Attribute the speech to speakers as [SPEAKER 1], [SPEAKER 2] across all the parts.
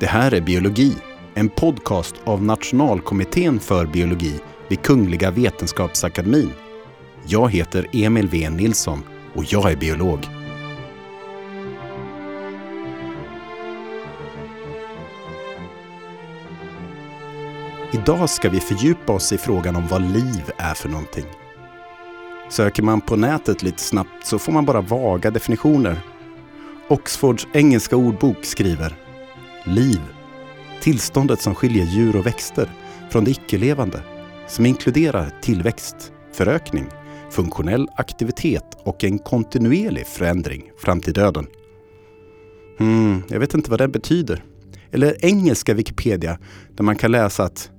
[SPEAKER 1] Det här är Biologi, en podcast av Nationalkommittén för biologi vid Kungliga Vetenskapsakademien. Jag heter Emil V Nilsson och jag är biolog. Idag ska vi fördjupa oss i frågan om vad liv är för någonting. Söker man på nätet lite snabbt så får man bara vaga definitioner. Oxfords engelska ordbok skriver Liv. Tillståndet som skiljer djur och växter från det icke-levande. Som inkluderar tillväxt, förökning, funktionell aktivitet och en kontinuerlig förändring fram till döden. Hmm, jag vet inte vad det betyder. Eller engelska Wikipedia där man kan läsa att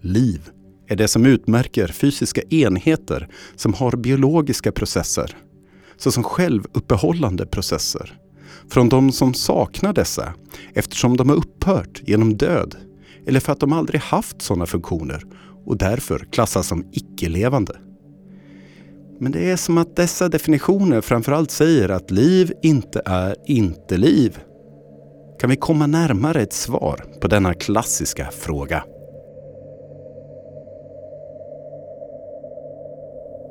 [SPEAKER 1] liv är det som utmärker fysiska enheter som har biologiska processer, såsom självuppehållande processer, från de som saknar dessa eftersom de har upphört genom död eller för att de aldrig haft sådana funktioner och därför klassas som icke-levande. Men det är som att dessa definitioner framförallt säger att liv inte är inte liv. Kan vi komma närmare ett svar på denna klassiska fråga?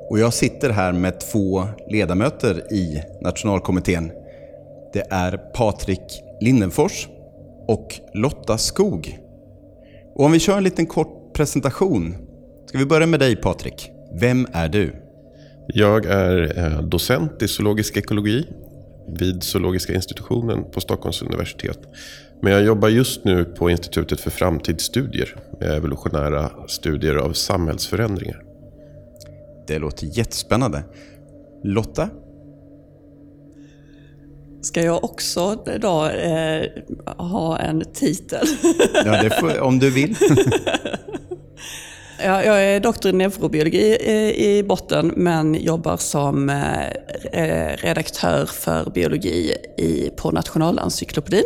[SPEAKER 1] Och jag sitter här med två ledamöter i nationalkommittén. Det är Patrik Lindenfors och Lotta Skog. Och om vi kör en liten kort presentation. Ska vi börja med dig Patrik? Vem är du?
[SPEAKER 2] Jag är eh, docent i zoologisk ekologi vid zoologiska institutionen på Stockholms universitet. Men jag jobbar just nu på Institutet för framtidsstudier med evolutionära studier av samhällsförändringar.
[SPEAKER 1] Det låter jättespännande. Lotta?
[SPEAKER 3] Ska jag också då eh, ha en titel?
[SPEAKER 1] ja, det får, om du vill.
[SPEAKER 3] ja, jag är doktor i neurobiologi i, i botten men jobbar som eh, redaktör för biologi i, på Nationalencyklopedin.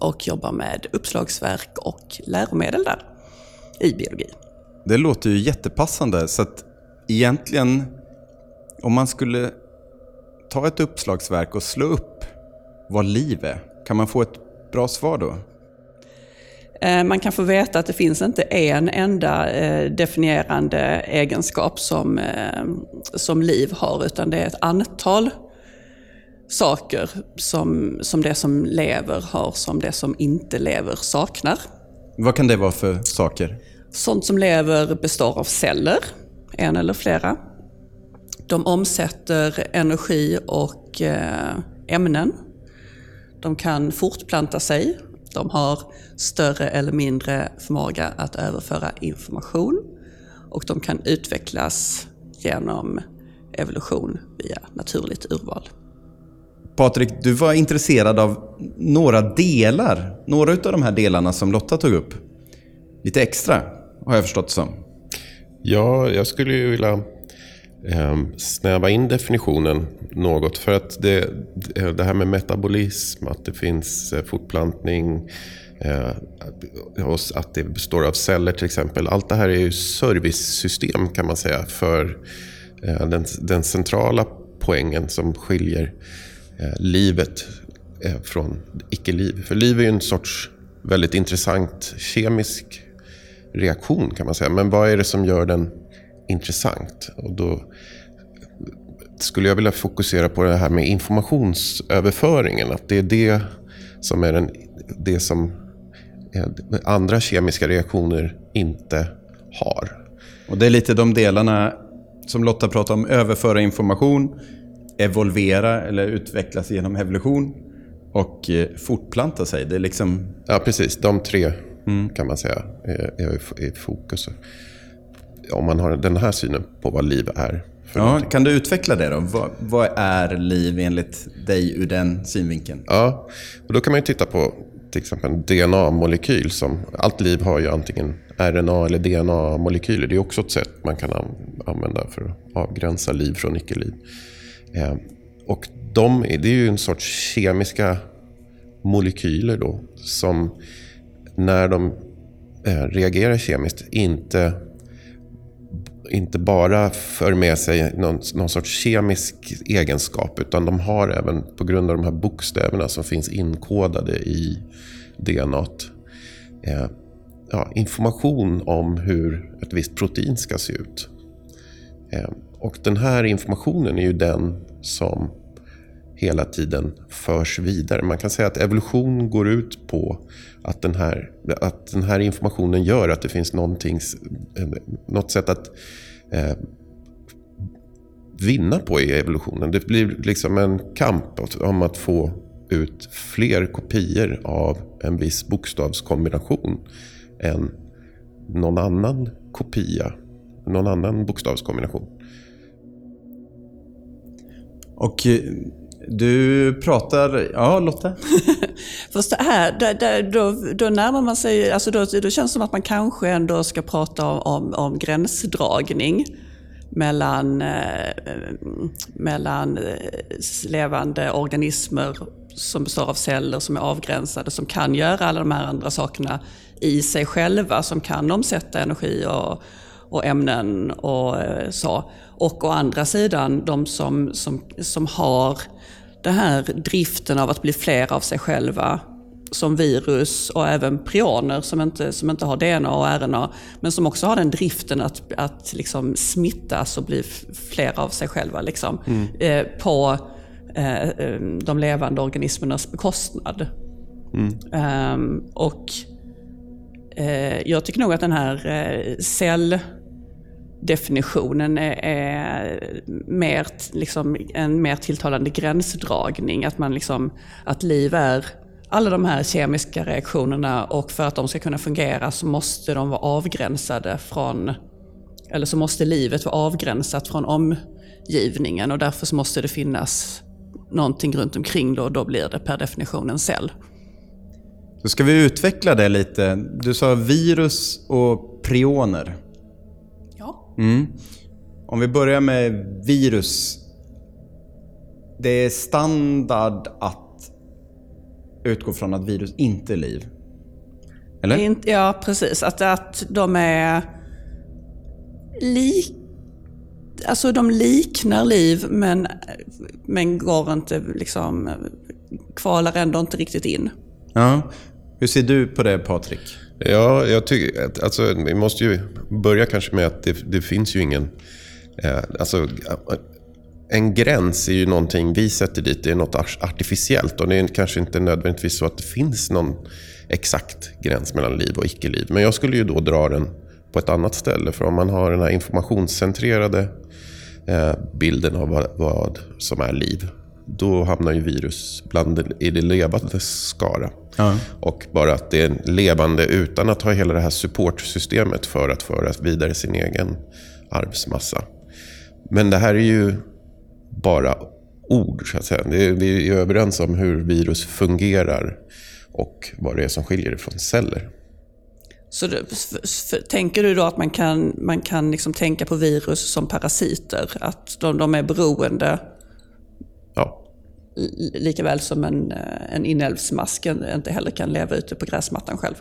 [SPEAKER 3] Och jobbar med uppslagsverk och läromedel där i biologi.
[SPEAKER 1] Det låter ju jättepassande. Så att egentligen, om man skulle ta ett uppslagsverk och slå upp vad liv är, kan man få ett bra svar då?
[SPEAKER 3] Eh, man kan få veta att det finns inte en enda eh, definierande egenskap som, eh, som liv har, utan det är ett antal saker som, som det som lever har, som det som inte lever saknar.
[SPEAKER 1] Vad kan det vara för saker?
[SPEAKER 3] Sånt som lever består av celler, en eller flera. De omsätter energi och eh, ämnen. De kan fortplanta sig. De har större eller mindre förmåga att överföra information. Och de kan utvecklas genom evolution via naturligt urval.
[SPEAKER 1] Patrik, du var intresserad av några delar, några av de här delarna som Lotta tog upp. Lite extra, har jag förstått det som.
[SPEAKER 2] Ja, jag skulle ju vilja Ehm, snäva in definitionen något. För att det, det här med metabolism, att det finns eh, fortplantning, eh, att det består av celler till exempel. Allt det här är ju servicesystem kan man säga för eh, den, den centrala poängen som skiljer livet från icke-liv. För liv är ju en sorts väldigt intressant kemisk reaktion kan man säga. Men vad är det som gör den intressant? Och då skulle jag vilja fokusera på det här med informationsöverföringen. Att det är det som är den, det som andra kemiska reaktioner inte har.
[SPEAKER 1] Och det är lite de delarna som Lotta pratar om. Överföra information, evolvera eller utvecklas genom evolution och eh, fortplanta sig. Det är liksom...
[SPEAKER 2] Ja, precis. De tre mm. kan man säga är, är i fokus. Om man har den här synen på vad liv är.
[SPEAKER 1] Ja, kan du utveckla det då? Vad, vad, är liv enligt dig ur den synvinkeln?
[SPEAKER 2] Ja, och då kan man ju titta på till exempel en DNA-molekyl. Som, allt liv har ju antingen RNA eller DNA-molekyler. Det är också ett sätt man kan använda för att avgränsa liv från icke-liv. Eh, och de, det är ju en sorts kemiska molekyler då som när de eh, reagerar kemiskt inte, inte bara för med sig någon, någon sorts kemisk egenskap utan de har även på grund av de här bokstäverna som finns inkodade i DNA. Eh, ja, information om hur ett visst protein ska se ut. Eh, och den här informationen är ju den som hela tiden förs vidare. Man kan säga att evolution går ut på att den här, att den här informationen gör att det finns eh, något sätt att eh, vinna på i evolutionen. Det blir liksom en kamp om att få ut fler kopior av en viss bokstavskombination än någon annan kopia, någon annan bokstavskombination.
[SPEAKER 1] Och eh, du pratar... Ja, Lotte?
[SPEAKER 3] Fast det här, då, då, då närmar man sig... Alltså då, då känns det som att man kanske ändå ska prata om, om, om gränsdragning mellan, eh, mellan eh, levande organismer som består av celler som är avgränsade, som kan göra alla de här andra sakerna i sig själva, som kan omsätta energi och, och ämnen och eh, så. Och å andra sidan de som, som, som har den här driften av att bli fler av sig själva som virus och även prioner som inte, som inte har DNA och RNA, men som också har den driften att, att liksom smittas och bli fler av sig själva liksom, mm. eh, på eh, eh de levande organismernas bekostnad. Mm. Och eh, jag tycker nog att den här eh, cell definitionen är, är mer, liksom, en mer tilltalande gränsdragning. Att, man liksom, att liv är alla de här kemiska reaktionerna och för att de ska kunna fungera så måste de vara avgränsade från, eller så måste livet vara avgränsat från omgivningen och därför så måste det finnas någonting runt omkring då och då blir det per definition en cell.
[SPEAKER 1] Så ska vi utveckla det lite. Du sa virus och prioner. Mm. Om vi börjar med virus. Det är standard att utgå från att virus inte är liv. Eller?
[SPEAKER 3] Ja, precis. Att, att de är lik... Alltså de liknar liv men, men går inte liksom... Kvalar ändå inte riktigt in.
[SPEAKER 1] Ja. Hur ser du på det Patrik?
[SPEAKER 2] Ja, jag tycker att alltså, vi måste ju börja kanske med att det, det finns ju ingen... Eh, alltså, en gräns är ju någonting vi sätter dit, det är något artificiellt. Och det är kanske inte nödvändigtvis så att det finns någon exakt gräns mellan liv och icke-liv. Men jag skulle ju då dra den på ett annat ställe. För om man har den här informationscentrerade eh, bilden av vad, vad, som är liv. Då hamnar ju virus bland i det levande skara. Ja. Och bara att det är levande utan att ha hela det här supportsystemet för att föra vidare sin egen arvsmassa. Men det här är ju bara ord. Så att säga. vi är överens om hur virus fungerar och vad det är som skiljer det från celler.
[SPEAKER 3] Så för, tänker du då att man kan, man kan liksom tänka på virus som parasiter? Att de, de är beroende?
[SPEAKER 2] Ja.
[SPEAKER 3] Likaväl som en, en inälvsmask inte heller kan leva ute på gräsmattan själv?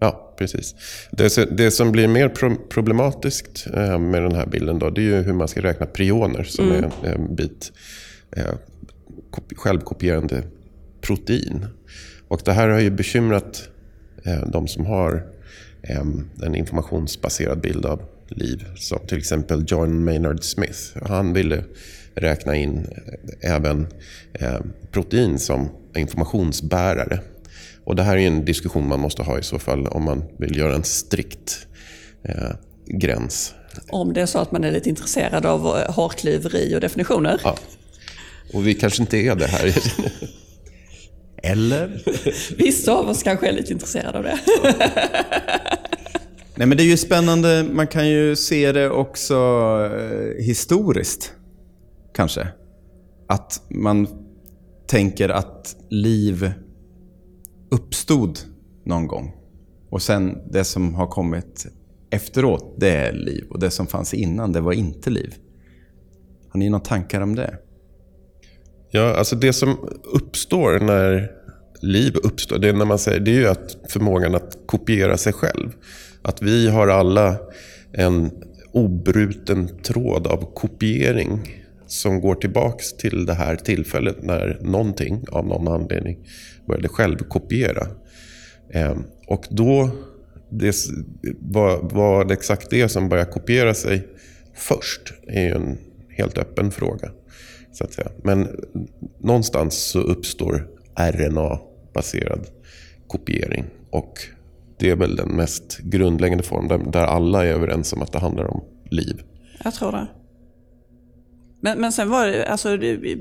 [SPEAKER 2] Ja, precis. Det, det som blir mer problematiskt eh, med den här bilden då, det är ju hur man ska räkna prioner som mm. är en bit eh, självkopierande protein. Och det här har ju bekymrat eh, de som har en informationsbaserad bild av liv. Som till exempel John Maynard Smith. Han ville räkna in även protein som informationsbärare. Och det här är en diskussion man måste ha i så fall om man vill göra en strikt eh, gräns.
[SPEAKER 3] Om det är så att man är lite intresserad av eh, hårklyveri och definitioner?
[SPEAKER 2] Ja. Och vi kanske inte är det här.
[SPEAKER 1] Eller?
[SPEAKER 3] Vissa av oss kanske är lite intresserade av det.
[SPEAKER 1] Nej men det är ju spännande, man kan ju se det också eh, historiskt. Kanske. Att man tänker att liv uppstod någon gång. Och sen det som har kommit efteråt, det är liv. Och det som fanns innan, det var inte liv. Har ni några tankar om det?
[SPEAKER 2] Ja, alltså det som uppstår när liv uppstår, det är, när man säger, det är ju att förmågan att kopiera sig själv. Att vi har alla en obruten tråd av kopiering som går tillbaks till det här tillfället när någonting av någon anledning började självkopiera. Eh, och då det var, var det exakt det som började kopiera sig först är ju en helt öppen fråga. Så att säga. Men någonstans så uppstår RNA-baserad kopiering. Och det är väl den mest grundläggande formen där alla är överens om att det handlar om liv.
[SPEAKER 3] Jag tror det. Men, men sen var det, alltså, det,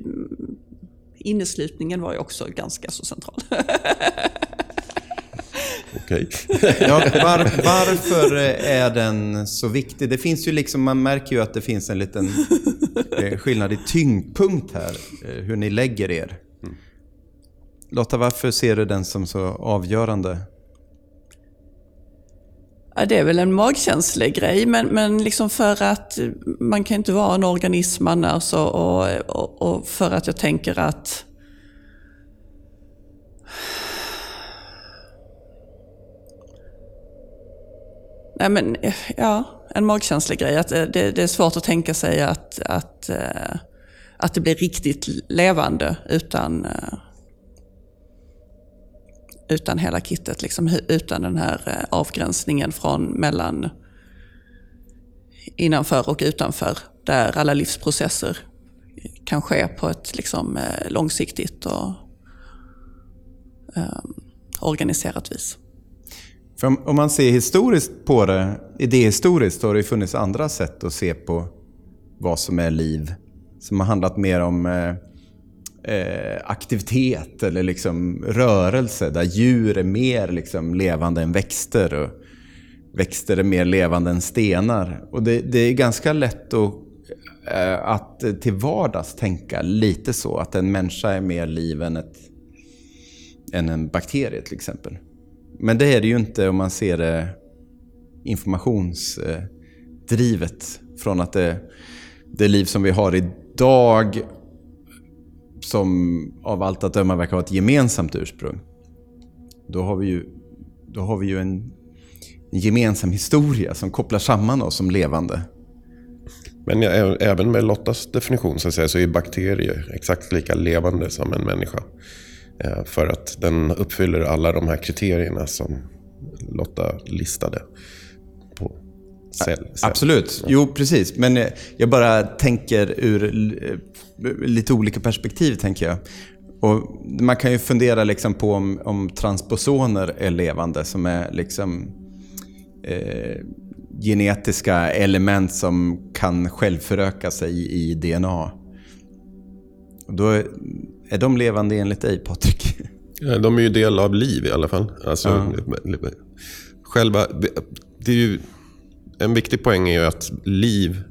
[SPEAKER 3] inneslutningen var ju också ganska så central.
[SPEAKER 2] Okej.
[SPEAKER 1] ja, var, varför är den så viktig? Det finns ju liksom, man märker ju att det finns en liten eh, skillnad i tyngdpunkt här, eh, hur ni lägger er. Lotta, varför ser du den som så avgörande?
[SPEAKER 3] Ja, det är väl en magkänslig grej, men, men liksom för att eh, man kan inte vara en organism annars och, och, och för att jag tänker att Nej, men, eh, ja, en magkänslig grej. Att eh, det, det, är svårt att tänka sig att, att, att det blir riktigt levande utan, utan hela kittet. Liksom, utan den här eh, avgränsningen från mellan innanför och utanför. Där alla livsprocesser kan ske på ett liksom, eh, långsiktigt och eh, organiserat vis.
[SPEAKER 1] För om, om, man ser historiskt på det, idéhistoriskt, så har det funnits andra sätt att se på vad som är liv. Som har handlat mer om eh, eh, aktivitet eller liksom rörelse. Där djur är mer liksom levande än växter. Och växter är mer levande än stenar. Och det, det är ganska lätt att, eh, att till vardags tänka lite så. Att en människa är mer liv än, ett, än en bakterie till exempel. Men det är det ju inte om man ser det informationsdrivet. Från att det, det liv som vi har idag som av allt att döma verkar ha ett gemensamt ursprung. Då har vi ju, då har vi ju en, en gemensam historia som kopplar samman oss som levande.
[SPEAKER 2] Men även med Lottas definition så, att säga, så är bakterier exakt lika levande som en människa. Eh, för att den uppfyller alla de här kriterierna som Lotta listade. Cell, cell.
[SPEAKER 1] Absolut, jo precis. Men eh, jag bara tänker ur eh, lite olika perspektiv. tänker jag. Och man kan ju fundera liksom på om, om transposoner är levande, som är liksom eh, genetiska element som kan självföröka sig i DNA. Och då är de levande enligt dig, Patrik?
[SPEAKER 2] Ja, de är ju del av liv i alla fall. Alltså, ja. själva, det är ju, en viktig poäng är ju att liv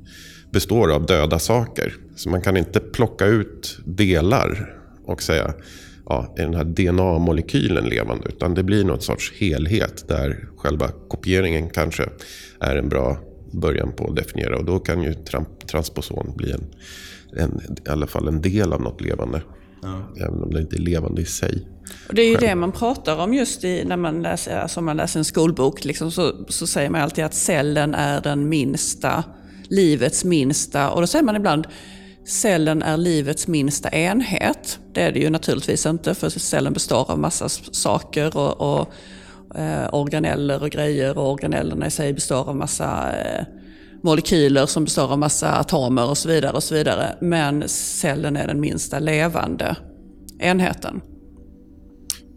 [SPEAKER 2] består av döda saker. Så man kan inte plocka ut delar och säga ja, är den här DNA-molekylen levande? Utan det blir något sorts helhet där själva kopieringen kanske är en bra början på att definiera. Och då kan ju transposon bli en, en, i alla fall en del av något levande. Ja. Även om det inte är levande i sig.
[SPEAKER 3] Och det är ju själv. det man pratar om just i, när man läser, alltså man läser en skolbok. Liksom, så, så säger man alltid att cellen är den minsta, livets minsta. Och då säger man ibland cellen är livets minsta enhet. Det är det ju naturligtvis inte för cellen består av massa saker och, och eh, organeller och grejer och organellerna i sig består av massa eh, molekyler som består av massa atomer och så vidare. och så vidare. Men cellen är den minsta levande enheten.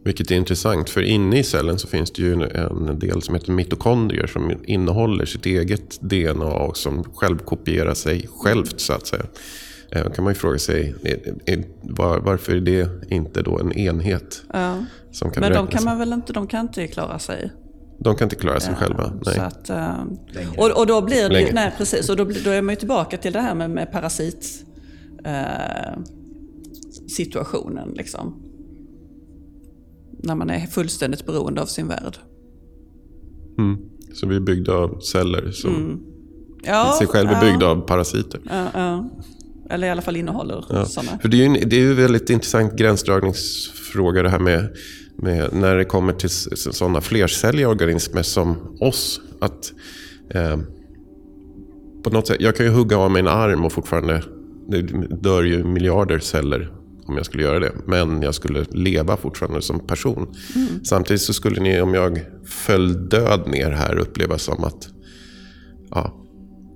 [SPEAKER 2] Vilket är intressant, för inne i cellen så finns det ju en del som heter mitokondrier som innehåller sitt eget DNA och som självkopierar sig självt så att säga. Då eh, kan man ju fråga sig, varför är det inte då en enhet?
[SPEAKER 3] Ja. Som kan Men de kan man väl inte, de kan inte klara sig
[SPEAKER 2] de kan inte klara sig ja, själva. Nej. Att,
[SPEAKER 3] uh, och, och, då blir det, nej, precis, och då, då är man ju tillbaka till det här med, med parasit situationen. Liksom. När man är fullständigt beroende av sin värld.
[SPEAKER 2] Mm. Så vi är byggda av celler som mm. ja, sig själva är byggda av parasiter.
[SPEAKER 3] Ja, ja. Eller i alla fall innehåller ja. sådana.
[SPEAKER 2] För det är ju en, det är ju en väldigt intressant gränsdragningsfråga det här med med, när det kommer till sådana flercelliga organismer som oss. Att, eh, på något sätt, jag kan ju hugga av mig en arm och fortfarande det dör ju miljarder celler om jag skulle göra det. Men jag skulle leva fortfarande som person. Mm. Samtidigt så skulle ni, om jag föll död ner här, uppleva som att ja,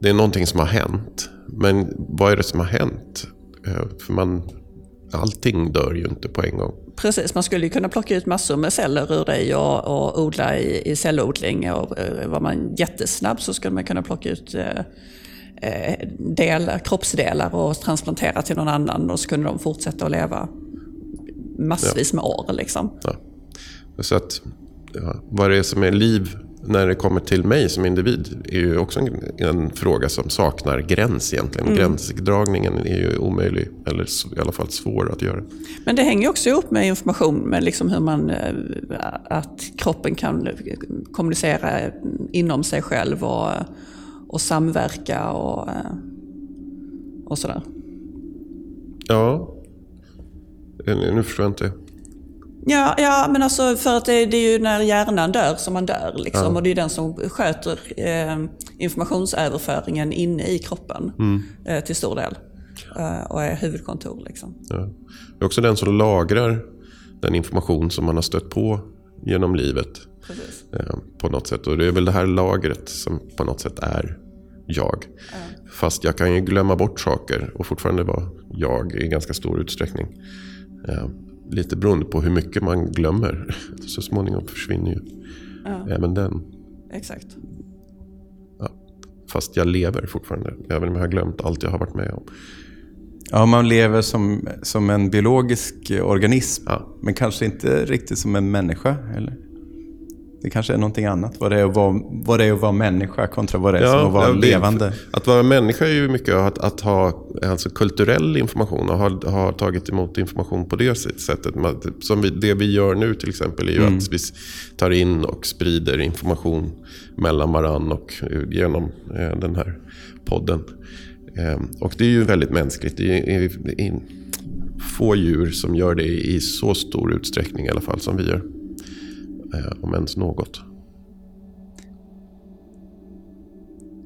[SPEAKER 2] det är någonting som har hänt. Men vad är det som har hänt? Eh, för man, allting dör ju inte på en gång.
[SPEAKER 3] Precis, man skulle ju kunna plocka ut massor med celler ur dig och, och odla i, i cellodling. Och, eh, var man jättesnabb så skulle man kunna plocka ut eh, eh, delar, kroppsdelar och transplantera till någon annan och så kunde de fortsätta att leva massvis med år. Liksom. Ja.
[SPEAKER 2] Så att, ja, vad det är som är liv när det kommer till mig som individ är ju också en, en fråga som saknar gräns egentligen. Mm. Gränsdragningen är ju omöjlig, eller i alla fall svår att göra.
[SPEAKER 3] Men det hänger också ihop med information, med liksom hur man, eh, att kroppen kan kommunicera inom sig själv och, och samverka och, eh, och sådär.
[SPEAKER 2] Ja, nu förstår jag inte.
[SPEAKER 3] Ja, ja, men alltså för att det, det, är ju när hjärnan dör som man dör. Liksom, ja. Och det är den som sköter eh, informationsöverföringen inne i kroppen mm. eh, till stor del. Eh, och är huvudkontor. Liksom. Ja.
[SPEAKER 2] Det är också den som lagrar den information som man har stött på genom livet. Eh, på något sätt. Och det är väl det här lagret som på något sätt är jag. Ja. Fast jag kan ju glömma bort saker och fortfarande vara jag i ganska stor utsträckning. Lite beroende på hur mycket man glömmer. Så småningom försvinner ju ja. även den.
[SPEAKER 3] Exakt.
[SPEAKER 2] Ja. Fast jag lever fortfarande, även om jag har glömt allt jag har varit med om.
[SPEAKER 1] Ja, man lever som, som en biologisk organism, ja. men kanske inte riktigt som en människa. Eller? Det kanske är någonting annat. Vad det är att vara, vad det är att vara människa kontra vad det är ja, som att vara ja, levande.
[SPEAKER 2] Att vara människa är ju mycket att, att ha alltså kulturell information och ha, ha tagit emot information på det sättet. Som vi, det vi gör nu till exempel är ju mm. att vi tar in och sprider information mellan varann och genom eh, den här podden. Eh, och det är ju väldigt mänskligt. Det är, är, är få djur som gör det i så stor utsträckning i alla fall som vi gör. Eh, om ens något.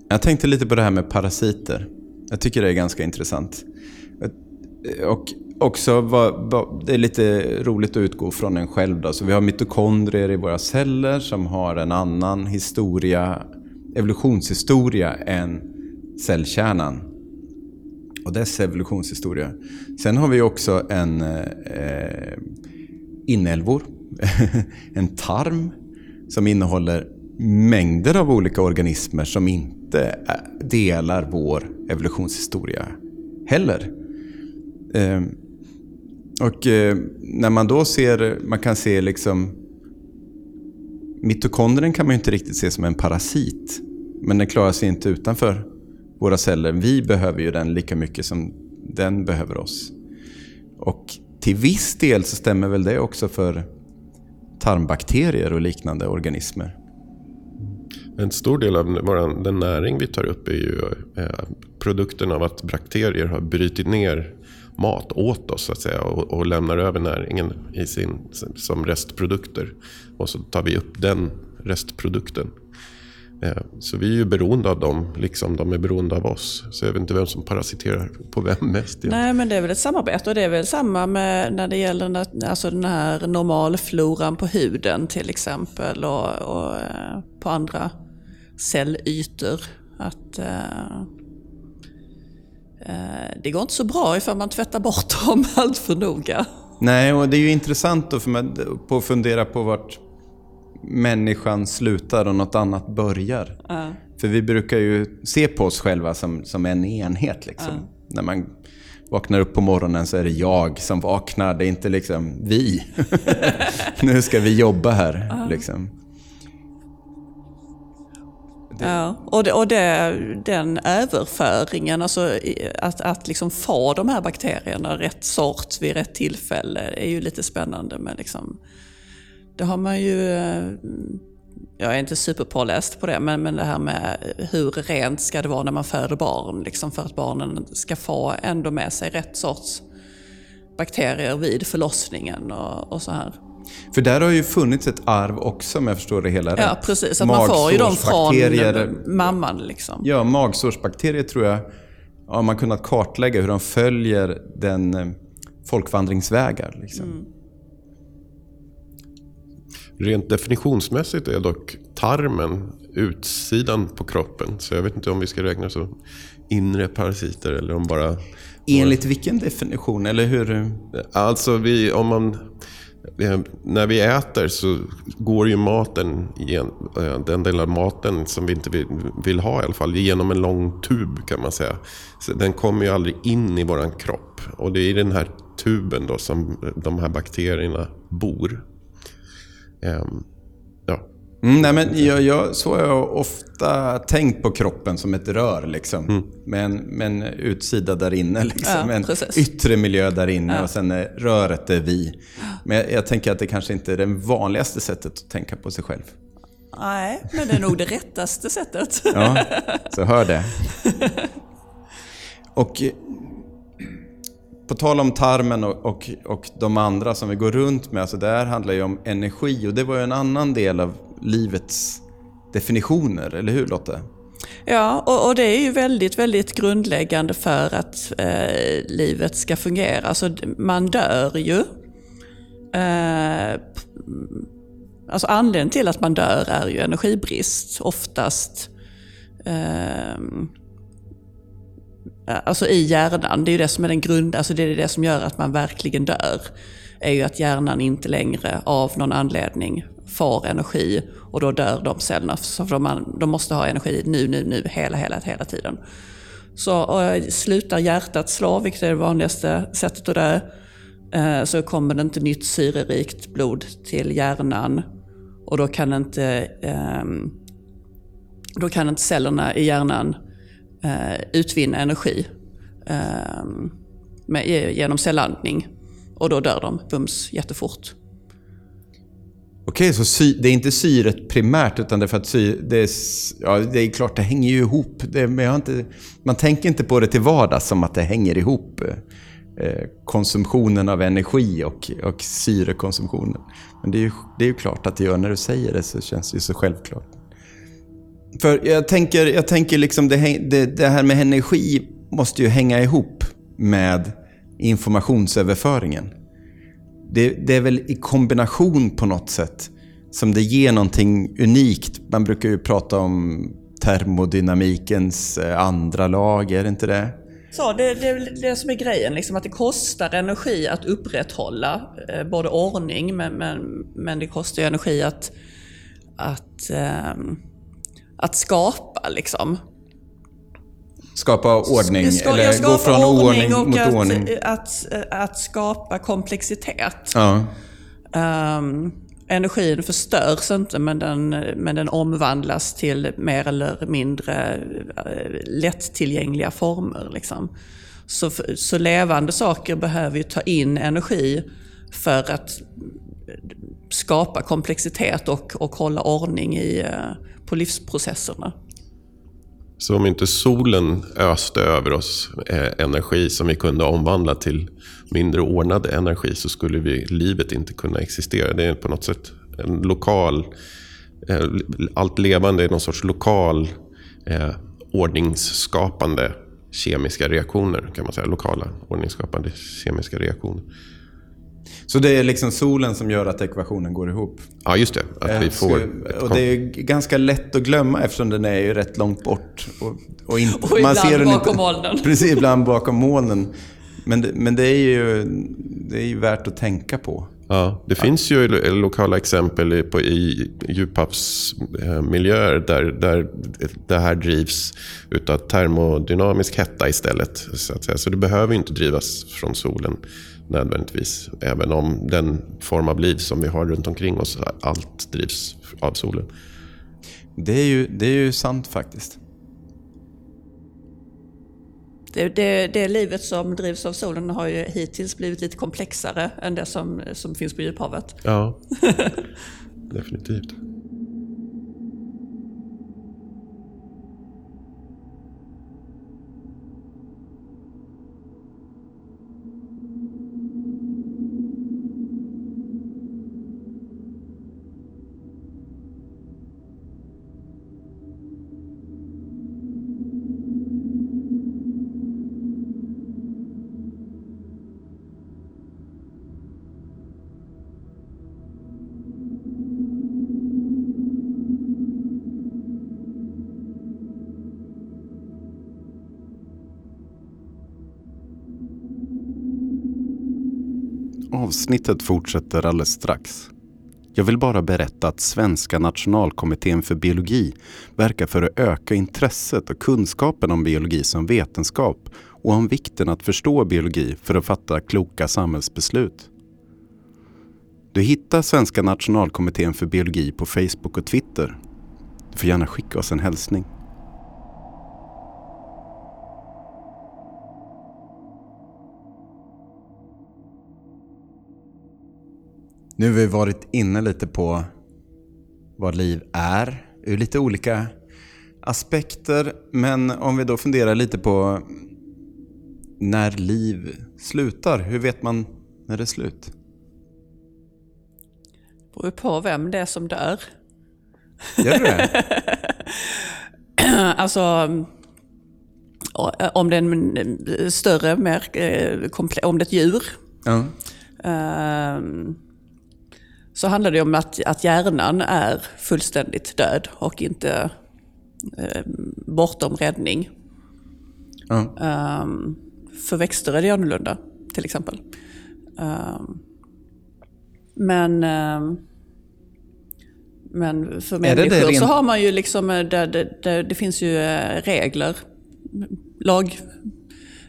[SPEAKER 1] Jag tänkte lite på det här med parasiter. Jag tycker det är ganska intressant. Eh, och också, det är lite roligt att utgå från en själv. Då. Så vi har mitokondrier i våra celler som har en annan historia, evolutionshistoria än cellkärnan och dess evolutionshistoria. Sen har vi också en eh, eh inälvor en tarm som innehåller mängder av olika organismer som inte delar vår evolutionshistoria heller. Ehm, och eh, när man då ser, man kan se liksom Mitokondrien kan man ju inte riktigt se som en parasit. Men den klarar sig inte utanför våra celler. Vi behöver ju den lika mycket som den behöver oss. Och till viss del så stämmer väl det också för tarmbakterier och liknande organismer.
[SPEAKER 2] En stor del av vår, den näring vi tar upp är ju eh, produkten av att bakterier har brutit ner mat åt oss så att säga, och, och lämnar över näringen i sin, som restprodukter. Och så tar vi upp den restprodukten så vi är ju beroende av dem, liksom de är beroende av oss. Så jag vet inte vem som parasiterar på vem mest.
[SPEAKER 3] Nej, men det är väl ett samarbete och det är väl samma med när det gäller alltså den här normalfloran på huden till exempel och, och eh, på andra cellytor. Att, uh, uh, det går inte så bra ifall man tvättar bort dem allt för noga.
[SPEAKER 1] Nej, och det är ju intressant då för man, på att fundera på vart människan slutar och något annat börjar. Uh. För vi brukar ju se på oss själva som, som en enhet. Liksom. Uh. När man vaknar upp på morgonen så är det jag som vaknar. Det är inte liksom vi. nu ska vi jobba här. Uh. Liksom.
[SPEAKER 3] Det. Ja, och, det, och det, den överföringen, alltså att, att liksom få de här bakterierna rätt sort vid rätt tillfälle är ju lite spännande med liksom det har man ju... Eh, jag är inte superpåläst på det, men, men det här med hur rent ska det vara när man föder barn? Liksom för att barnen ska få ändå med sig rätt sorts bakterier vid förlossningen och, och så här.
[SPEAKER 1] För där har ju funnits ett arv också om jag förstår det hela rätt.
[SPEAKER 3] Ja, precis. Att man får ju dem från mamman. Liksom.
[SPEAKER 1] Ja, magsårsbakterier tror jag har man kunnat kartlägga hur de följer den eh, folkvandringsvägar. Liksom. Mm.
[SPEAKER 2] Rent definitionsmässigt är dock tarmen utsidan på kroppen. Så jag vet inte om vi ska räkna som inre parasiter eller om bara...
[SPEAKER 1] Enligt vilken definition? Eller hur?
[SPEAKER 2] Alltså, vi, om man när vi äter så går ju maten, eh, den del av maten som vi inte vill ha i alla fall, genom en lång tub kan man säga. Så den kommer ju aldrig in i våran kropp. Och det är i den här tuben då som de här bakterierna bor. Ehm,
[SPEAKER 1] Mm, nej, men jag, jag, så har jag ofta tänkt på kroppen som ett rör. Liksom. Mm. Med, en, med en utsida där inne. Liksom. Ja, en yttre miljö där inne ja. och sen är röret är vi. Men jag, jag, tänker att det kanske inte är det vanligaste sättet att tänka på sig själv.
[SPEAKER 3] Nej, men det är nog det rättaste sättet.
[SPEAKER 1] ja, så hör det. Och på tal om tarmen och, och, och de andra som vi går runt med, alltså det här handlar ju om energi och det var ju en annan del av livets definitioner, eller hur Lotte?
[SPEAKER 3] Ja, och, och, det är ju väldigt, väldigt grundläggande för att eh, livet ska fungera. Alltså, man dör ju. Eh, alltså anledningen till att man dör är ju energibrist, oftast. Eh, Eh, alltså i hjärnan, det är ju det som är den grund, alltså det är det som gör att man verkligen dör. Är ju att hjärnan inte längre av någon anledning får energi och då dör de cellerna. Så de, de måste ha energi nu, nu, nu, hela, hela, hela tiden. Så eh, slutar hjärtat slå, vilket är det vanligaste sättet att dö, eh, så kommer det inte nytt syrerikt blod till hjärnan och då kan inte, ehm, då kan inte cellerna i hjärnan eh, Eh, utvinna energi ehm, med, genom cellandning. Och då dör de bums jättefort.
[SPEAKER 1] Okej, så sy, det är inte syret primärt, utan det är för att sy, det, är, ja, det är klart, det hänger ju ihop. Det, men jag inte, man tänker inte på det till vardags som att det hänger ihop. Eh, konsumtionen av energi och, och syrekonsumtionen. Men det är, ju, det är ju klart att det gör. När du säger det så känns det ju så självklart. För jag tänker, jag tänker liksom det, det, det här med energi måste ju hänga ihop med informationsöverföringen det, det, är väl i kombination på något sätt som det ger någonting unikt. Man brukar ju prata om termodynamikens eh, andra lag, är det inte det?
[SPEAKER 3] Så det, det är det som är grejen, liksom, att det kostar energi att upprätthålla eh, både ordning, men, men, men det kostar energi att, att, eh, att skapa. Liksom
[SPEAKER 1] skapa ordning? Ska, eller skapa gå från oordning mot
[SPEAKER 3] att,
[SPEAKER 1] ordning?
[SPEAKER 3] Att, att, att skapa komplexitet. Ja. Um, energin förstörs inte men den, men den omvandlas till mer eller mindre uh, lättillgängliga former. Liksom. Så, så levande saker behöver ju ta in energi för att skapa komplexitet och, och hålla ordning i, eh, på livsprocesserna.
[SPEAKER 2] Så om inte solen öste över oss eh, energi som vi kunde omvandla till mindre ordnad energi så skulle vi, livet inte kunna existera. Det är på något sätt en lokal... Eh, allt levande är någon sorts lokal eh, ordningsskapande kemiska reaktioner kan man säga. Lokala ordningsskapande kemiska reaktioner.
[SPEAKER 1] Så det är liksom solen som gör att ekvationen går ihop?
[SPEAKER 2] Ja, just det. Att vi eh, får
[SPEAKER 1] och det är ganska lätt att glömma eftersom den är ju rätt långt bort. Och,
[SPEAKER 3] och, inte, och man ibland ser bakom inte, molnen.
[SPEAKER 1] Precis, ibland bakom molnen. Men, det, men det, är ju, det är ju värt att tänka på.
[SPEAKER 2] Ja, det ja. finns ju lokala exempel i, på, i djuphavsmiljöer där, där det här drivs av termodynamisk hetta istället. Så, att säga. så det behöver inte drivas från solen nödvändigtvis. Även om den form av liv som vi har runt omkring oss, allt drivs av solen.
[SPEAKER 1] Det är ju, det är ju sant faktiskt.
[SPEAKER 3] Det, det, det, livet som drivs av solen har ju hittills blivit lite komplexare än det som, som finns på djuphavet.
[SPEAKER 2] Ja, definitivt.
[SPEAKER 1] Avsnittet fortsätter alldeles strax. Jag vill bara berätta att Svenska nationalkommittén för biologi verkar för att öka intresset och kunskapen om biologi som vetenskap och om vikten att förstå biologi för att fatta kloka samhällsbeslut. Du hittar Svenska nationalkommittén för biologi på Facebook och Twitter. Du får gärna skicka oss en hälsning. Nu har vi varit inne lite på vad liv är ur lite olika aspekter. Men om vi då funderar lite på när liv slutar. Hur vet man när det är slut?
[SPEAKER 3] Det beror på vem det är som dör.
[SPEAKER 1] Gör det
[SPEAKER 3] alltså, om det är en större, mer eh, om det är ett djur. Ja. Um, så handlar det om att, att hjärnan är fullständigt död och inte eh, bortom räddning. Mm. Um, för växter är det annorlunda, till exempel. Um, men, um, men för människor det det så har man ju liksom, eh, det, det, finns ju eh, regler, lag,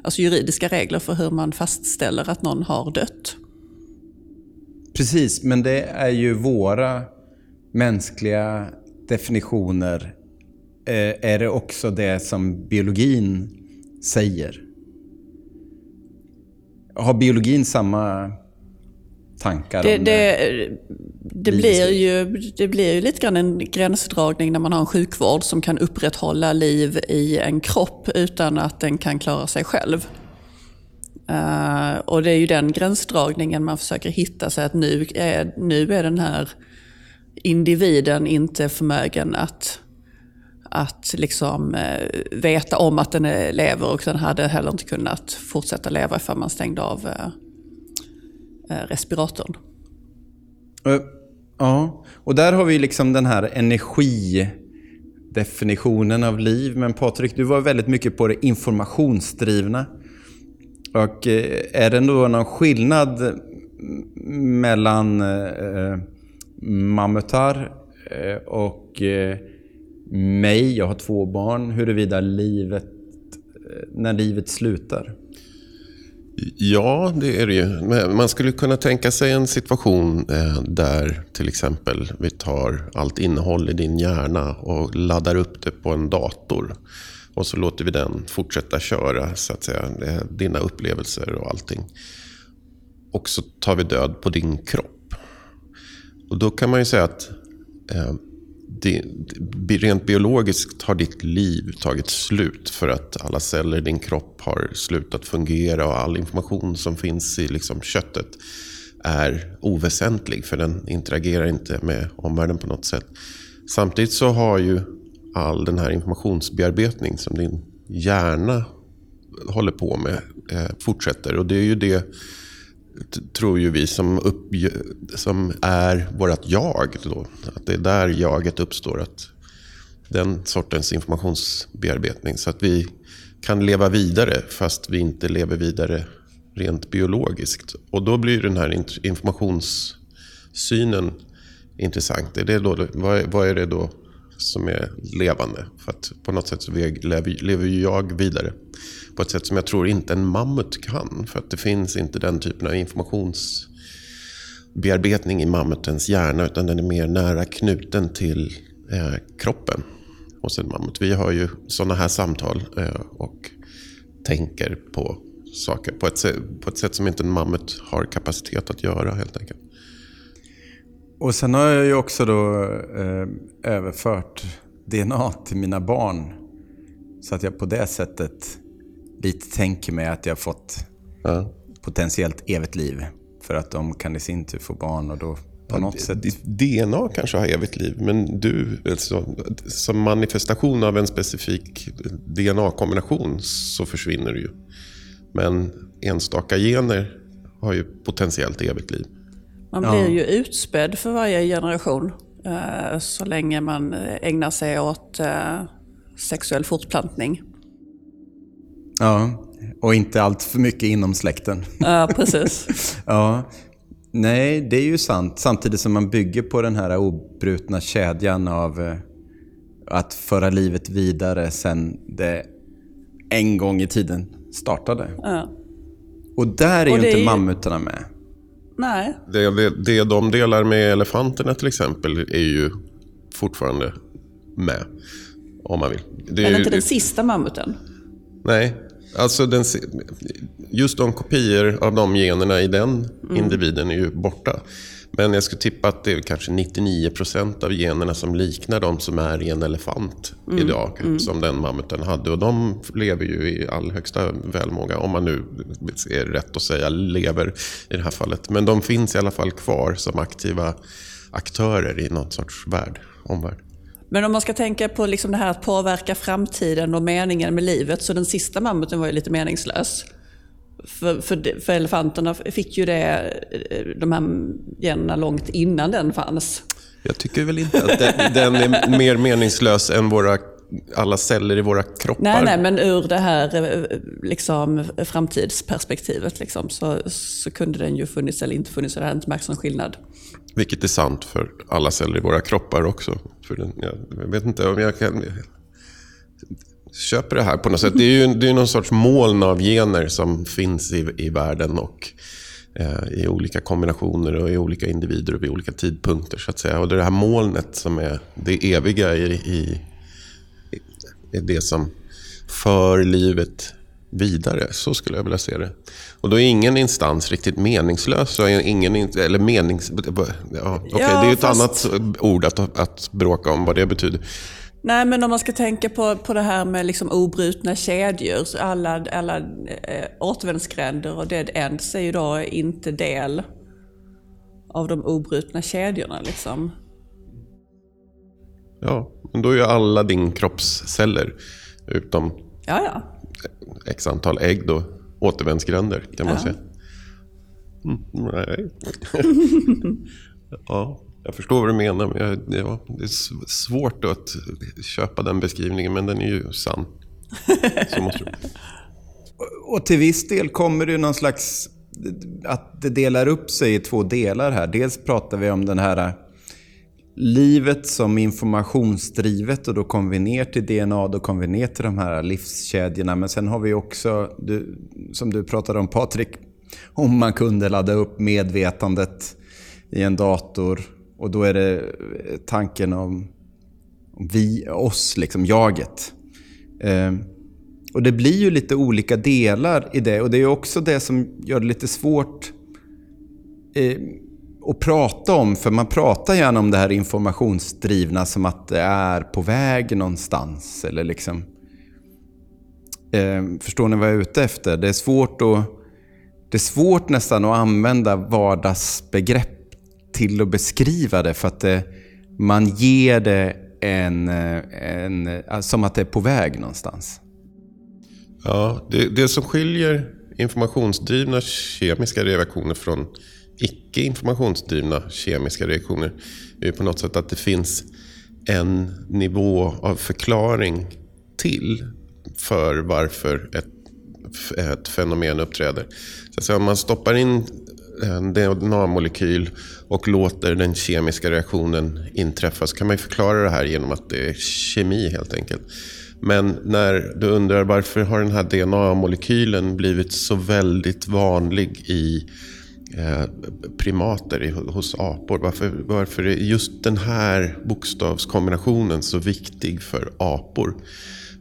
[SPEAKER 3] alltså juridiska regler för hur man fastställer att någon har dött.
[SPEAKER 1] Precis, men det är ju våra mänskliga definitioner. Eh, är det också det som biologin säger? Har biologin samma tankar?
[SPEAKER 3] Det, det, det, blir ju, det blir ju lite grann en gränsdragning när man har en sjukvård som kan upprätthålla liv i en kropp utan att den kan klara sig själv. Uh, och det är ju den gränsdragningen man försöker hitta, så att nu är, nu är den här individen inte förmögen att, att liksom, uh, veta om att den är, lever och den hade heller inte kunnat fortsätta leva ifall man stängde av uh, respiratorn.
[SPEAKER 1] Ja, och där har vi liksom den här energidefinitionen av liv. Men Patrik, du var väldigt mycket på det informationsdrivna. Och eh, är det då någon skillnad mellan eh, eh mammutar eh, och eh, mig, jag har två barn, huruvida livet, när livet slutar?
[SPEAKER 2] Ja, det är det ju. Man skulle kunna tänka sig en situation där till exempel vi tar allt innehåll i din hjärna och laddar upp det på en dator. Och så låter vi den fortsätta köra, så att säga, dina upplevelser och allting. Och så tar vi död på din kropp. Och då kan man ju säga att eh, det, rent biologiskt har ditt liv tagit slut för att alla celler i din kropp har slutat fungera och all information som finns i liksom köttet är oväsentlig för den interagerar inte med omvärlden på något sätt. Samtidigt så har ju all den här informationsbearbetning som din hjärna håller på med eh, fortsätter. Och det är ju det, tror ju vi, som, upp, som är vårt jag. Då. Att det är där jaget uppstår. Att den sortens informationsbearbetning. Så att vi kan leva vidare fast vi inte lever vidare rent biologiskt. Och då blir den här informationssynen intressant. Är det då, vad är det då som är levande. För att på något sätt så lever ju jag vidare. På ett sätt som jag tror inte en mammut kan. För att det finns inte den typen av informationsbearbetning i mammutens hjärna. Utan den är mer nära knuten till eh, kroppen hos en mammut. Vi har ju sådana här samtal eh, och tänker på saker på ett, på ett sätt som inte en mammut har kapacitet att göra helt enkelt.
[SPEAKER 1] Och sen har jag ju också då eh, överfört DNA till mina barn. Så att jag på det sättet lite tänker mig att jag fått ja. potentiellt evigt liv. För att de kan i sin tur få barn och då på ja, något sätt...
[SPEAKER 2] DNA kanske har evigt liv, men du, alltså, som manifestation av en specifik DNA-kombination så försvinner det ju. Men enstaka gener har ju potentiellt evigt liv.
[SPEAKER 3] Man blir ja. ju utspädd för varje generation. Eh, så länge man ägnar sig åt eh, sexuell fortplantning.
[SPEAKER 1] Ja, och inte allt för mycket inom släkten.
[SPEAKER 3] Ja, precis.
[SPEAKER 1] ja, Nej, det är ju sant. Samtidigt som man bygger på den här obrutna kedjan av eh, att föra livet vidare sen det en gång i tiden startade.
[SPEAKER 3] Ja.
[SPEAKER 1] Och där är
[SPEAKER 3] Och
[SPEAKER 1] ju inte mammutarna med.
[SPEAKER 3] Nej,
[SPEAKER 2] Det, det, det de delar med elefanterna till exempel är ju fortfarande med. Om man vill. Det är
[SPEAKER 3] men
[SPEAKER 2] ju-
[SPEAKER 3] inte den sista mammuten.
[SPEAKER 2] Nej, alltså den, just de kopior av de generna i den individen är ju borta. Men jag skulle tippa att det är kanske 99% av generna som liknar de som är i en elefant idag. Som den mammuten hade. Och de lever ju i all högsta välmåga. Om man nu är rätt att säga lever i det här fallet. Men de finns i alla fall kvar som aktiva aktörer i någon sorts värld, omvärld.
[SPEAKER 3] Men om man ska tänka på liksom det här att påverka framtiden och meningen med livet, så den sista mammuten var ju lite meningslös. För, för, för elefanterna fick ju det, eh, de här generna långt innan den fanns.
[SPEAKER 2] Jag tycker väl inte att den, den är mer meningslös än våra, alla celler i våra kroppar.
[SPEAKER 3] Nej, nej, men ur det här eh, liksom, framtidsperspektivet liksom, så, så kunde den ju funnits eller inte funnits, det hade inte märkts någon skillnad.
[SPEAKER 2] Vilket är sant för alla celler i våra kroppar också. För den, jag vet inte om jag kan... köper det här på något sätt. Det är ju det är någon sorts moln av gener som finns i, i världen och eh, i olika kombinationer och i olika individer och vid olika tidpunkter. så att säga. Och det är det här molnet som är det eviga i, i, i är det som för livet vidare. Så skulle jag vilja se det. Och då är ingen instans riktigt meningslös. och Ingen, in- eller menings... Ja, okej,
[SPEAKER 3] Ja,
[SPEAKER 2] det är ett
[SPEAKER 3] fast-
[SPEAKER 2] annat ord att, att bråka om vad det betyder.
[SPEAKER 3] Nej, men om man ska tänka på, på det här med liksom obrutna kedjor, så alla, alla eh, återvändsgränder och dead ends är ju då inte del av de obrutna kedjorna. Liksom.
[SPEAKER 2] Ja, men då är ju alla din kroppsceller, utom
[SPEAKER 3] Ja, ja.
[SPEAKER 2] x antal ägg då, återvändsgränder kan man
[SPEAKER 3] Ja.
[SPEAKER 2] säga. Mm, nej. ja, jag förstår vad du menar, men jag, ja, det är svårt att köpa den beskrivningen, men den är ju sann. Så måste
[SPEAKER 1] Och till viss del kommer det ju någon slags... Att det delar upp sig i två delar här. Dels pratar vi om den här livet som informationsdrivet och då kommer vi ner till DNA, då kommer vi ner till de här livskedjorna. Men sen har vi också, du, som du pratade om Patrik, om man kunde ladda upp medvetandet i en dator. Och då är det eh, tanken om, om vi, oss, liksom jaget. Eh, och det blir ju lite olika delar i det. Och det är också det som gör det lite svårt eh, att prata om. För man pratar gärna om det här informationsdrivna som att det är på väg någonstans. Eller liksom... Eh, förstår ni vad jag är ute efter? Det är svårt att... Det är svårt nästan att använda vardagsbegrepp till att beskriva det. För att det, man ger det en, eh, en... Eh, som att det är på väg någonstans.
[SPEAKER 2] Ja, det, det som skiljer informationsdrivna kemiska reaktioner från icke informationsdrivna kemiska reaktioner är ju på något sätt att det finns en nivå av förklaring till för varför ett, ett fenomen uppträder. Så att säga, om man stoppar in Eh, DNA-molekyl och låter den kemiska reaktionen inträffa så kan man ju förklara det här genom att det är kemi helt enkelt. Men när du undrar varför har den här DNA-molekylen blivit så väldigt vanlig i eh, primater, hos apor. Varför, varför är just den här bokstavskombinationen så viktig för apor?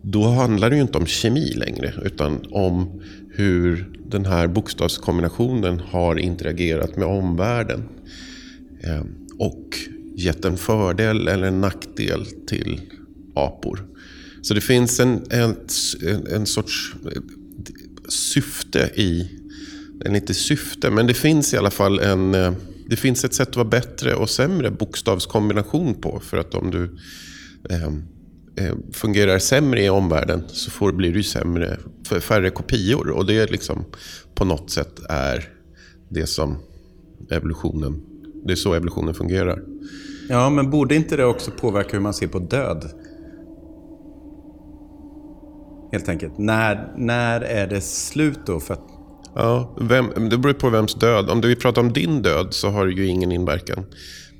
[SPEAKER 2] Då handlar det ju inte om kemi längre utan om hur den här bokstavskombinationen har interagerat med omvärlden. Eh, och gett en fördel eller en nackdel till apor. Så det finns en, en, en sorts eh, syfte i, eller inte syfte, men det finns i alla fall en, eh, det finns ett sätt att vara bättre och sämre bokstavskombination på. För att om du eh, fungerar sämre i omvärlden så får, blir du sämre, för färre kopior. Och det är liksom på något sätt är det som evolutionen, det är så evolutionen fungerar.
[SPEAKER 1] Ja, men borde inte det också påverka hur man ser på död? Helt enkelt. När, när är det slut då? För att,
[SPEAKER 2] Ja, vem, det beror på vems död. Om vi pratar om din död så har det ju ingen inverkan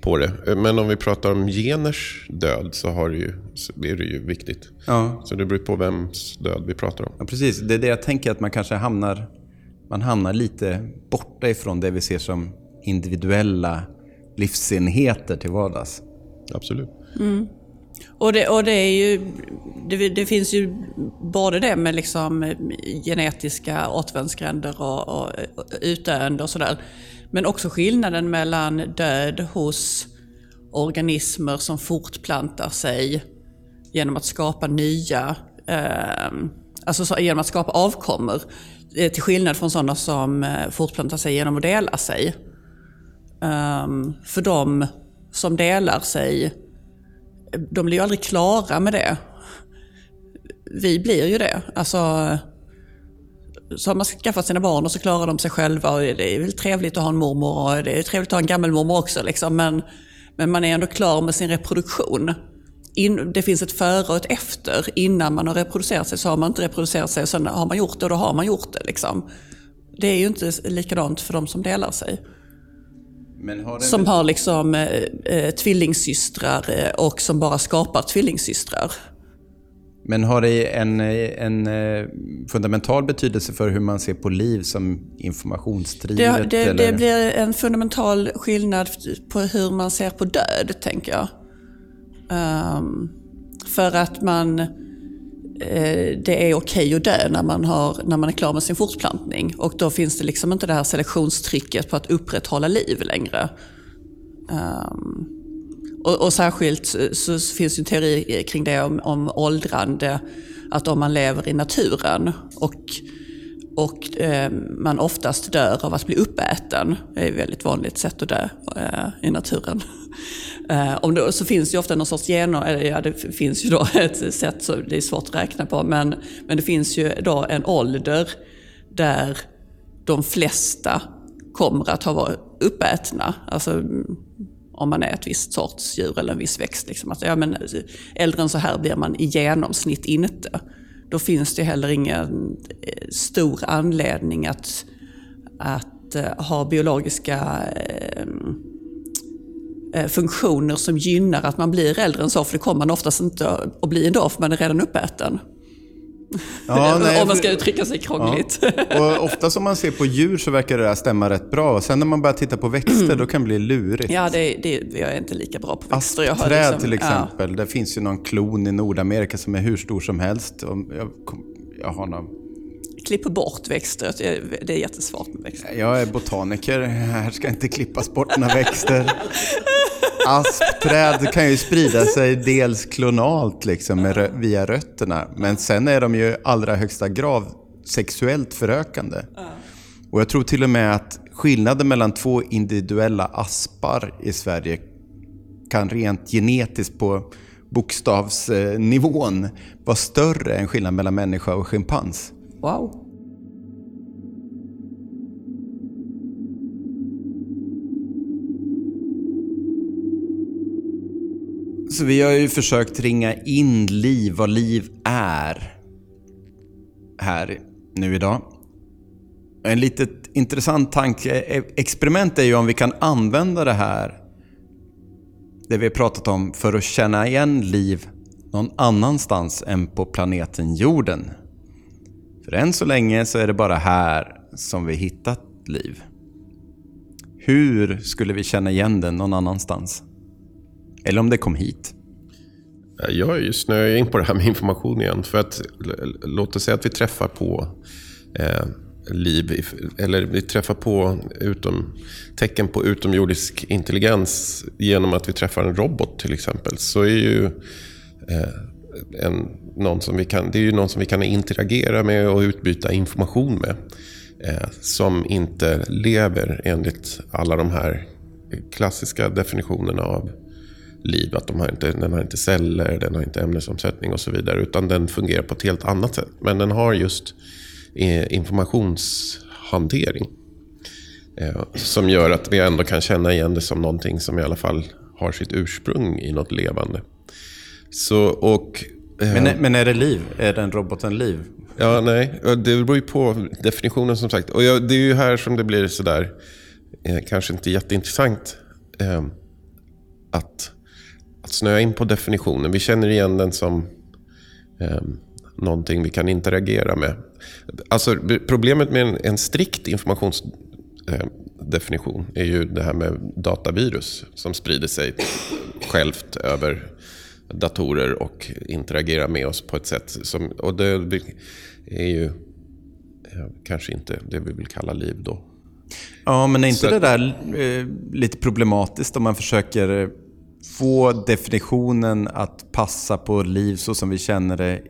[SPEAKER 2] på det. Men om vi pratar om geners död så, har det ju, så är det ju viktigt.
[SPEAKER 1] Ja.
[SPEAKER 2] Så det beror på vems död vi pratar om.
[SPEAKER 1] Ja, precis. Det är det jag tänker att man kanske hamnar, man hamnar lite borta ifrån det vi ser som individuella livsenheter till vardags.
[SPEAKER 2] Absolut.
[SPEAKER 3] Och det, och det är ju, det, det finns ju både det med liksom genetiska återvändsgränder och, och, och utdöende och sådär. Men också skillnaden mellan död hos organismer som fortplantar sig genom att skapa nya, eh, alltså genom att skapa avkommor. eh, Till skillnad från sådana som eh, fortplantar sig genom att dela sig. Um, för de som delar sig de blir ju aldrig klara med det. Vi blir ju det. Alltså, så har man skaffat sina barn och så klarar de sig själva. Och det är väl trevligt att ha en mormor och det är trevligt att ha en gammelmormor också. Liksom. Men, men man är ändå klar med sin reproduktion. In, det finns ett före och ett efter. Innan man har reproducerat sig så har man inte reproducerat sig. Och sen har man gjort det och då har man gjort det. Liksom. Det är ju inte likadant för de som delar sig.
[SPEAKER 1] Har
[SPEAKER 3] Som har liksom eh, eh, tvillingsystrar eh, och som bara skapar tvillingsystrar.
[SPEAKER 1] Men har det en, en eh, fundamental betydelse för hur man ser på liv som informationsdrivet?
[SPEAKER 3] Det, det,
[SPEAKER 1] eller?
[SPEAKER 3] det blir en fundamental skillnad på hur man ser på död, tänker jag. Ehm, för att man... eh, det är okej att dö när man, har, när man är klar med sin fortplantning. Och då finns det liksom inte det här selektionstrycket på att upprätthålla liv längre. Ehm, och, och särskilt så, så finns det en teori kring det om, om åldrande. Att om man lever i naturen och, och eh, man oftast dör av att bli uppäten. Det är ett väldigt vanligt sätt att dö eh, i naturen. Eh, om det, så finns det ju ofta någon sorts gener, eller ja det finns ju då ett sätt, så det är svårt att räkna på, men, men det finns ju då en ålder där de flesta kommer att ha varit uppätna. Alltså, om man är ett visst sorts djur eller en viss växt. Liksom. Att, ja, men, eh, äldre än så här blir man i genomsnitt inte. Då finns det heller ingen eh, stor anledning att, att eh, ha biologiska eh, eh, funktioner som gynnar att man blir äldre än så. För det kommer man oftast inte att bli ändå, för man är redan uppäten.
[SPEAKER 1] Ja, nej,
[SPEAKER 3] om man ska uttrycka sig krångligt.
[SPEAKER 1] Och ofta som man ser på djur så verkar det där stämma rätt bra. Sen när man börjar titta på växter då kan det bli lurigt.
[SPEAKER 3] Ja, det, det, jag är inte lika bra på växter. Jag har liksom-
[SPEAKER 1] till
[SPEAKER 3] ja.
[SPEAKER 1] exempel. Det finns ju någon klon i Nordamerika som är hur stor som helst. Jag, jag, har någon,
[SPEAKER 3] klipper bort växter. Det- Det är jättesvårt med växter.
[SPEAKER 1] jag är botaniker. Här ska inte klippas bort några växter. Aspträd kan ju sprida sig dels klonalt liksom, med via rötterna. Men sen är de ju i allra högsta grad sexuellt förökande. Och jag tror till och med att skillnaden mellan två individuella aspar i Sverige kan rent genetiskt på bokstavsnivån vara större än skillnaden mellan människa och schimpans.
[SPEAKER 3] Wow.
[SPEAKER 1] Så vi har ju försökt ringa in liv, vad liv är, här nu idag. En litet intressant tanke, experiment är ju om vi kan använda det här, det vi har pratat om, för att känna igen liv någon annanstans än på planeten jorden. För än så länge så är det bara här som vi hittat liv. Hur skulle vi känna igen den någon annanstans? Eller om det kom hit.
[SPEAKER 2] Eh, jag är ju snöar in på det här med information igen. För att, låt oss säga att vi träffar på eh, liv, eller vi träffar på utom, tecken på utomjordisk intelligens genom att vi träffar en robot till exempel. Så är ju eh, en, någon som vi kan, det är ju någon som vi kan interagera med och utbyta information med. Eh, som inte lever enligt alla de här klassiska definitionerna av liv. Att de har inte, den har inte celler, den har inte ämnesomsättning och så vidare. Utan den fungerar på ett helt annat sätt. Men den har just eh, informationshantering. Eh, som gör att vi ändå kan känna igen det som någonting som i alla fall har sitt ursprung i något levande. Så, och, eh,
[SPEAKER 1] Men, men är det liv? Är den roboten liv?
[SPEAKER 2] Ja, nej. Det beror ju på definitionen som sagt. Och det är ju här som det blir sådär, eh, kanske inte jätteintressant eh, att snöa in på definitionen. Vi känner igen den som eh, någonting vi kan interagera med. Alltså, problemet med en, en strikt informationsdefinition eh, är ju det här med datavirus som sprider sig självt över datorer och interagerar med oss på ett sätt som... Och det är ju kanske inte det vi vill kalla liv då.
[SPEAKER 1] Ja, men är inte Så... det där eh, lite problematiskt om man försöker få definitionen att passa på liv så som vi känner det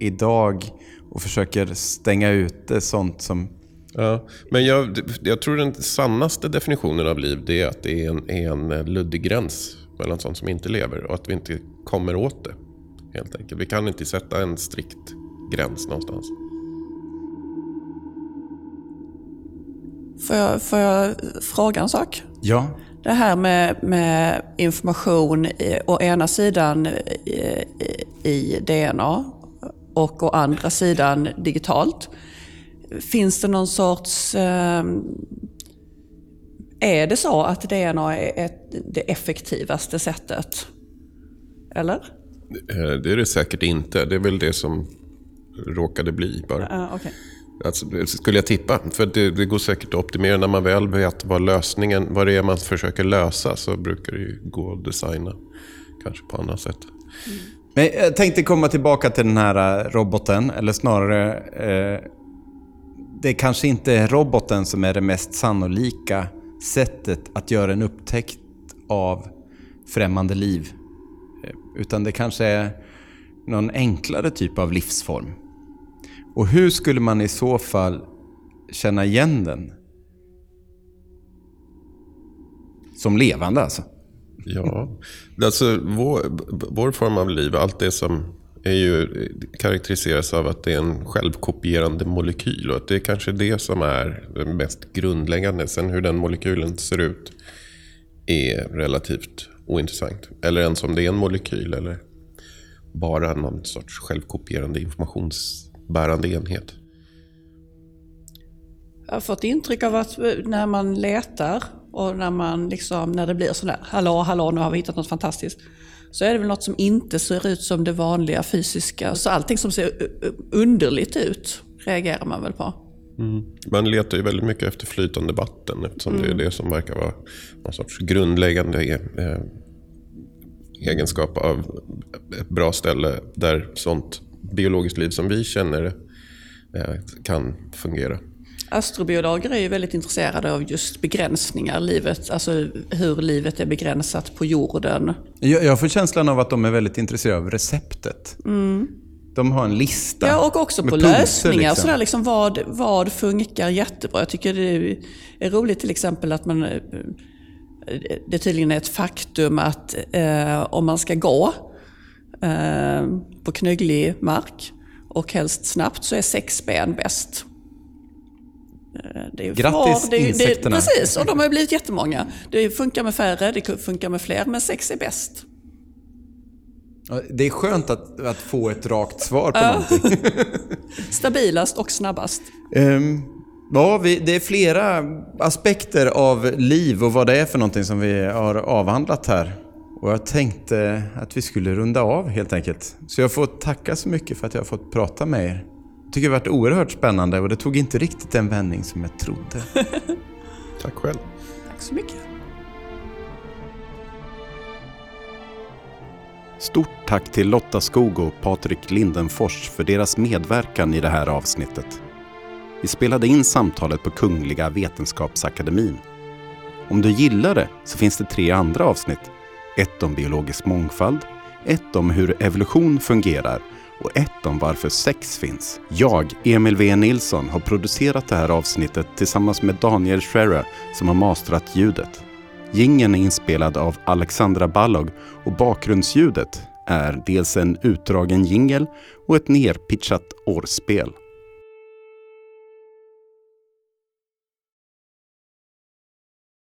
[SPEAKER 1] idag och försöker stänga ute sånt som...
[SPEAKER 2] Ja, men jag, jag tror den sannaste definitionen av liv det är att det är en, är en luddig gräns mellan sånt som inte lever och att vi inte kommer åt det. Helt enkelt. Vi kan inte sätta en strikt gräns någonstans.
[SPEAKER 3] Får jag, får jag fråga en sak?
[SPEAKER 1] Ja.
[SPEAKER 3] Det här med, med information å ena sidan i, i DNA och å andra sidan digitalt. Finns det någon sorts... Eh, är det så att DNA är ett, det effektivaste sättet? Eller?
[SPEAKER 2] Eh, det är det säkert inte. Det är väl det som råkade bli bara.
[SPEAKER 3] Uh, okay.
[SPEAKER 2] Alltså, skulle jag tippa. För det, det, går säkert att optimera. När man väl vet vad lösningen, vad det är man försöker lösa så brukar det ju gå att designa. Kanske på annat sätt.
[SPEAKER 1] Mm. Men jag tänkte komma tillbaka till den här eh, roboten. Eller snarare, eh, det kanske inte är roboten som är det mest sannolika sättet att göra en upptäckt av främmande liv. Eh, utan det kanske är någon enklare typ av livsform. Och hur skulle man i så fall känna igen den? Som levande alltså?
[SPEAKER 2] Ja, alltså vår, vår form av liv, allt det som är ju, karaktäriseras av att det är en självkopierande molekyl. Och att det är kanske det som är det mest grundläggande. Sen hur den molekylen ser ut är relativt ointressant. Eller ens om det är en molekyl eller bara någon sorts självkopierande informations informationsbärande enhet.
[SPEAKER 3] Jag har fått intryck av att när man letar och när, man liksom, när det blir sådär, hallå, hallå, nu har vi hittat något fantastiskt. Så är det väl något som inte ser ut som det vanliga fysiska. Så allting som ser underligt ut reagerar man väl på.
[SPEAKER 2] Mm. Man letar ju väldigt mycket efter flytande vatten eftersom mm. det är mm. det som verkar vara någon sorts grundläggande eh, egenskap av ett bra ställe där sånt biologiskt liv som vi känner det eh, kan fungera.
[SPEAKER 3] Astrobiologer är ju väldigt intresserade av just begränsningar, livet, alltså hur livet är begränsat på jorden.
[SPEAKER 1] Jag, jag får känslan av att de är väldigt intresserade av receptet.
[SPEAKER 3] Mm.
[SPEAKER 1] De har en lista.
[SPEAKER 3] Ja, och också på lösningar. Liksom. Sådär, liksom, vad, vad funkar jättebra? Jag tycker det är roligt till exempel att man det tydligen är ett faktum att eh, om man ska gå eh, på knögglig mark och helst snabbt så är sex ben bäst.
[SPEAKER 1] Eh, det är Grattis det är, insekterna!
[SPEAKER 3] Det, precis, och de har blivit jättemånga. Det funkar med färre, det funkar med fler, men sex är bäst.
[SPEAKER 1] Det är skönt att, att få ett rakt svar på någonting.
[SPEAKER 3] Stabilast och snabbast.
[SPEAKER 1] Um, ja, vi, det är flera aspekter av liv och vad det är för någonting som vi har avhandlat här. Och jag tänkte att vi skulle runda av helt enkelt. Så jag får tacka så mycket för att jag har fått prata med er tycker det har varit oerhört spännande och det tog inte riktigt den vändning som jag trodde.
[SPEAKER 2] Tack själv.
[SPEAKER 3] Tack så mycket.
[SPEAKER 1] Stort tack till Lotta Skog och Patrik Lindenfors för deras medverkan i det här avsnittet. Vi spelade in samtalet på Kungliga Vetenskapsakademin. Om du gillar det så finns det tre andra avsnitt. Ett om biologisk mångfald, ett om hur evolution fungerar och ett om varför sex finns. Jag, Emil V Nilsson, har producerat det här avsnittet tillsammans med Daniel Scherer som har mastrat ljudet. Gingen är inspelad av Alexandra Ballog och bakgrundsljudet är dels en utdragen jingel och ett nerpitchat årspel.